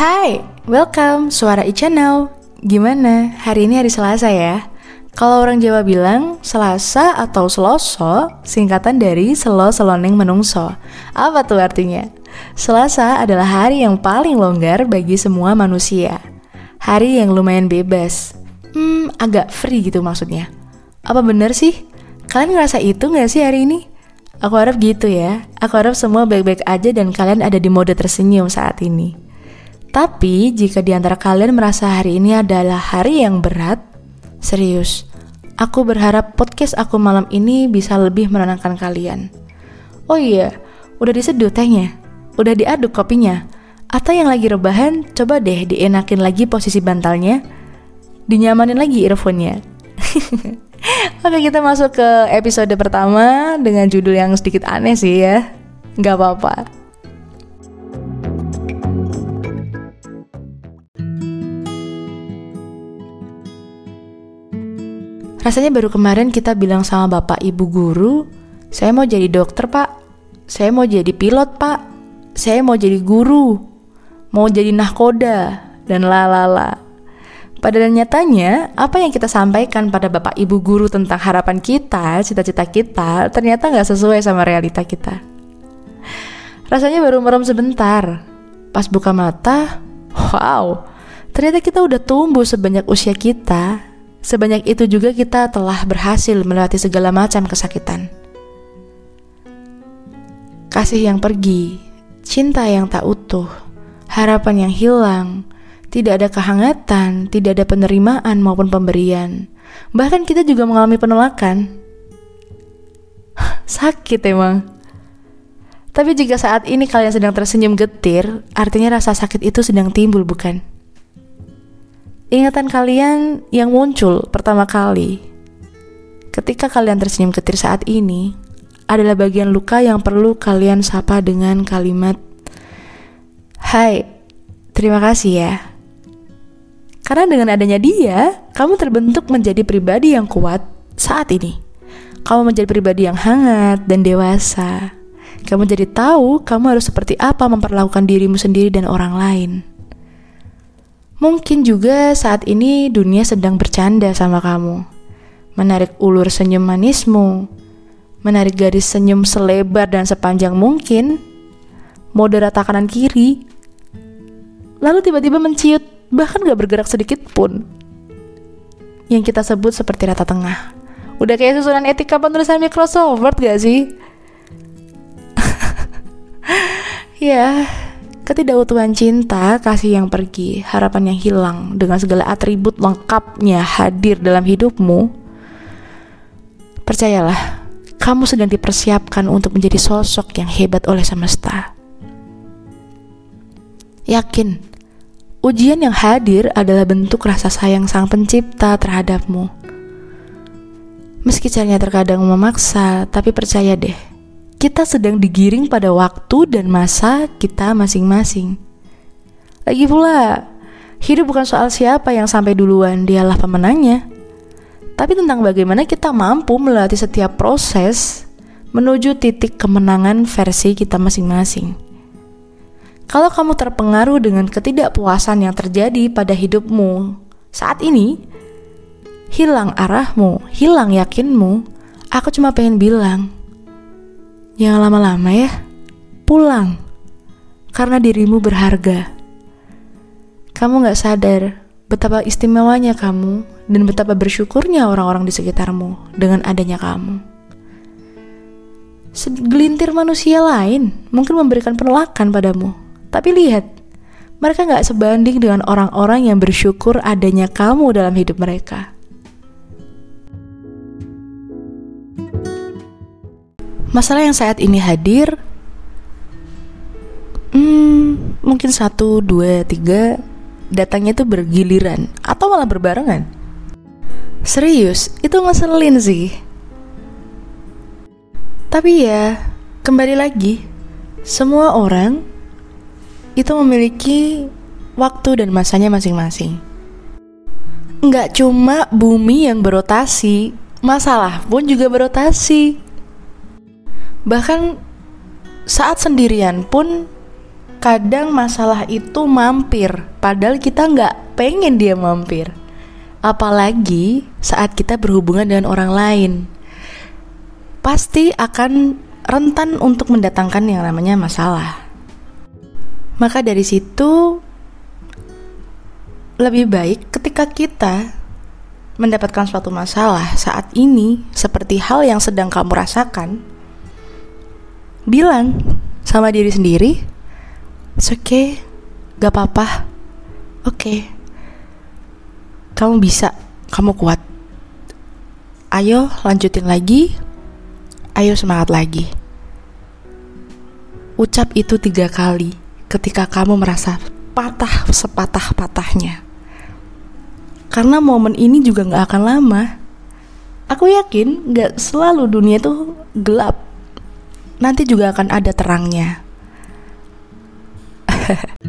Hai, welcome Suara e-channel. Gimana? Hari ini hari Selasa ya? Kalau orang Jawa bilang Selasa atau Seloso singkatan dari Selo Seloneng Menungso. Apa tuh artinya? Selasa adalah hari yang paling longgar bagi semua manusia. Hari yang lumayan bebas. Hmm, agak free gitu maksudnya. Apa bener sih? Kalian ngerasa itu gak sih hari ini? Aku harap gitu ya. Aku harap semua baik-baik aja dan kalian ada di mode tersenyum saat ini. Tapi jika di antara kalian merasa hari ini adalah hari yang berat, serius, aku berharap podcast aku malam ini bisa lebih menenangkan kalian. Oh iya, udah diseduh tehnya, udah diaduk kopinya, atau yang lagi rebahan, coba deh dienakin lagi posisi bantalnya, dinyamanin lagi earphone-nya. Oke kita masuk ke episode pertama dengan judul yang sedikit aneh sih ya, nggak apa-apa. Rasanya baru kemarin kita bilang sama bapak ibu guru, saya mau jadi dokter pak, saya mau jadi pilot pak, saya mau jadi guru, mau jadi nahkoda, dan lalala. Pada nyatanya, apa yang kita sampaikan pada bapak ibu guru tentang harapan kita, cita-cita kita, ternyata nggak sesuai sama realita kita. Rasanya baru merem sebentar. Pas buka mata, wow, ternyata kita udah tumbuh sebanyak usia kita Sebanyak itu juga kita telah berhasil melewati segala macam kesakitan. Kasih yang pergi, cinta yang tak utuh, harapan yang hilang, tidak ada kehangatan, tidak ada penerimaan maupun pemberian. Bahkan kita juga mengalami penolakan. Sakit emang. Tapi jika saat ini kalian sedang tersenyum getir, artinya rasa sakit itu sedang timbul, bukan? Ingatan kalian yang muncul pertama kali ketika kalian tersenyum ketir saat ini adalah bagian luka yang perlu kalian sapa dengan kalimat Hai, terima kasih ya. Karena dengan adanya dia, kamu terbentuk menjadi pribadi yang kuat saat ini. Kamu menjadi pribadi yang hangat dan dewasa. Kamu jadi tahu kamu harus seperti apa memperlakukan dirimu sendiri dan orang lain. Mungkin juga saat ini dunia sedang bercanda sama kamu. Menarik ulur senyum manismu, menarik garis senyum selebar dan sepanjang mungkin, mode rata kanan kiri, lalu tiba-tiba menciut, bahkan gak bergerak sedikit pun. Yang kita sebut seperti rata tengah. Udah kayak susunan etika penulisan Microsoft Word gak sih? ya, Ketidakutuhan cinta, kasih yang pergi, harapan yang hilang dengan segala atribut lengkapnya hadir dalam hidupmu. Percayalah, kamu sedang dipersiapkan untuk menjadi sosok yang hebat oleh semesta. Yakin, ujian yang hadir adalah bentuk rasa sayang sang pencipta terhadapmu. Meski caranya terkadang memaksa, tapi percaya deh, kita sedang digiring pada waktu dan masa kita masing-masing. Lagi pula, hidup bukan soal siapa yang sampai duluan, dialah pemenangnya. Tapi tentang bagaimana kita mampu melatih setiap proses menuju titik kemenangan versi kita masing-masing. Kalau kamu terpengaruh dengan ketidakpuasan yang terjadi pada hidupmu saat ini, hilang arahmu, hilang yakinmu, aku cuma pengen bilang, Jangan lama-lama ya. Pulang. Karena dirimu berharga. Kamu gak sadar betapa istimewanya kamu dan betapa bersyukurnya orang-orang di sekitarmu dengan adanya kamu. Segelintir manusia lain mungkin memberikan penolakan padamu. Tapi lihat, mereka gak sebanding dengan orang-orang yang bersyukur adanya kamu dalam hidup mereka. Masalah yang saat ini hadir, hmm, mungkin satu, dua, tiga, datangnya itu bergiliran atau malah berbarengan. Serius, itu ngeselin sih. Tapi ya, kembali lagi, semua orang itu memiliki waktu dan masanya masing-masing. Nggak cuma bumi yang berotasi, masalah pun juga berotasi. Bahkan saat sendirian pun kadang masalah itu mampir, padahal kita nggak pengen dia mampir. Apalagi saat kita berhubungan dengan orang lain, pasti akan rentan untuk mendatangkan yang namanya masalah. Maka dari situ, lebih baik ketika kita mendapatkan suatu masalah saat ini, seperti hal yang sedang kamu rasakan, bilang sama diri sendiri, "It's okay, gak apa-apa, oke, okay. kamu bisa, kamu kuat. Ayo lanjutin lagi, ayo semangat lagi." Ucap itu tiga kali ketika kamu merasa patah sepatah-patahnya. Karena momen ini juga gak akan lama. Aku yakin gak selalu dunia itu gelap. Nanti juga akan ada terangnya.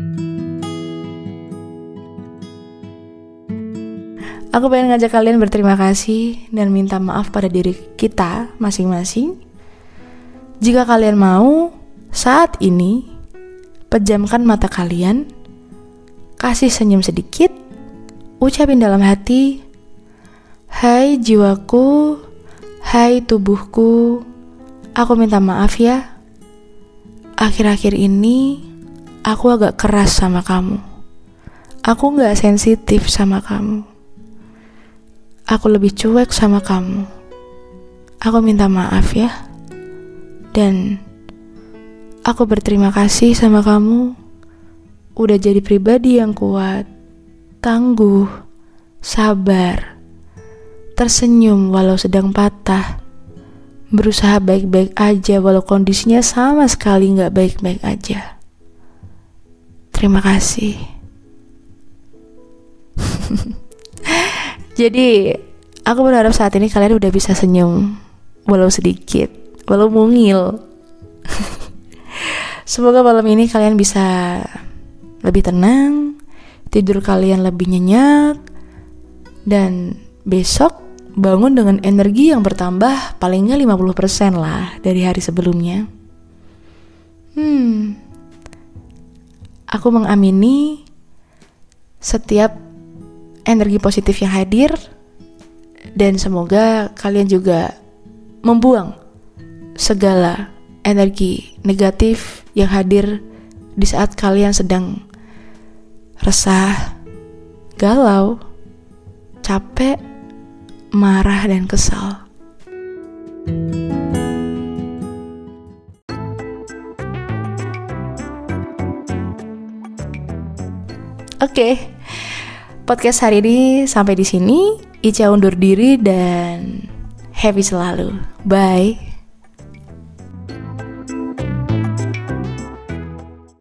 Aku pengen ngajak kalian berterima kasih dan minta maaf pada diri kita masing-masing. Jika kalian mau, saat ini pejamkan mata kalian, kasih senyum sedikit, ucapin dalam hati, "Hai jiwaku, hai tubuhku, aku minta maaf ya. Akhir-akhir ini aku agak keras sama kamu. Aku gak sensitif sama kamu. Aku lebih cuek sama kamu. Aku minta maaf ya." Dan Aku berterima kasih sama kamu. Udah jadi pribadi yang kuat, tangguh, sabar, tersenyum walau sedang patah, berusaha baik-baik aja walau kondisinya sama sekali nggak baik-baik aja. Terima kasih. Jadi, aku berharap saat ini kalian udah bisa senyum, walau sedikit, walau mungil. Semoga malam ini kalian bisa lebih tenang, tidur kalian lebih nyenyak, dan besok bangun dengan energi yang bertambah palingnya 50% lah dari hari sebelumnya. Hmm, aku mengamini setiap energi positif yang hadir dan semoga kalian juga membuang segala energi negatif yang hadir di saat kalian sedang resah, galau, capek, marah, dan kesal. Oke, okay. podcast hari ini sampai di sini. Ica undur diri dan happy selalu. Bye.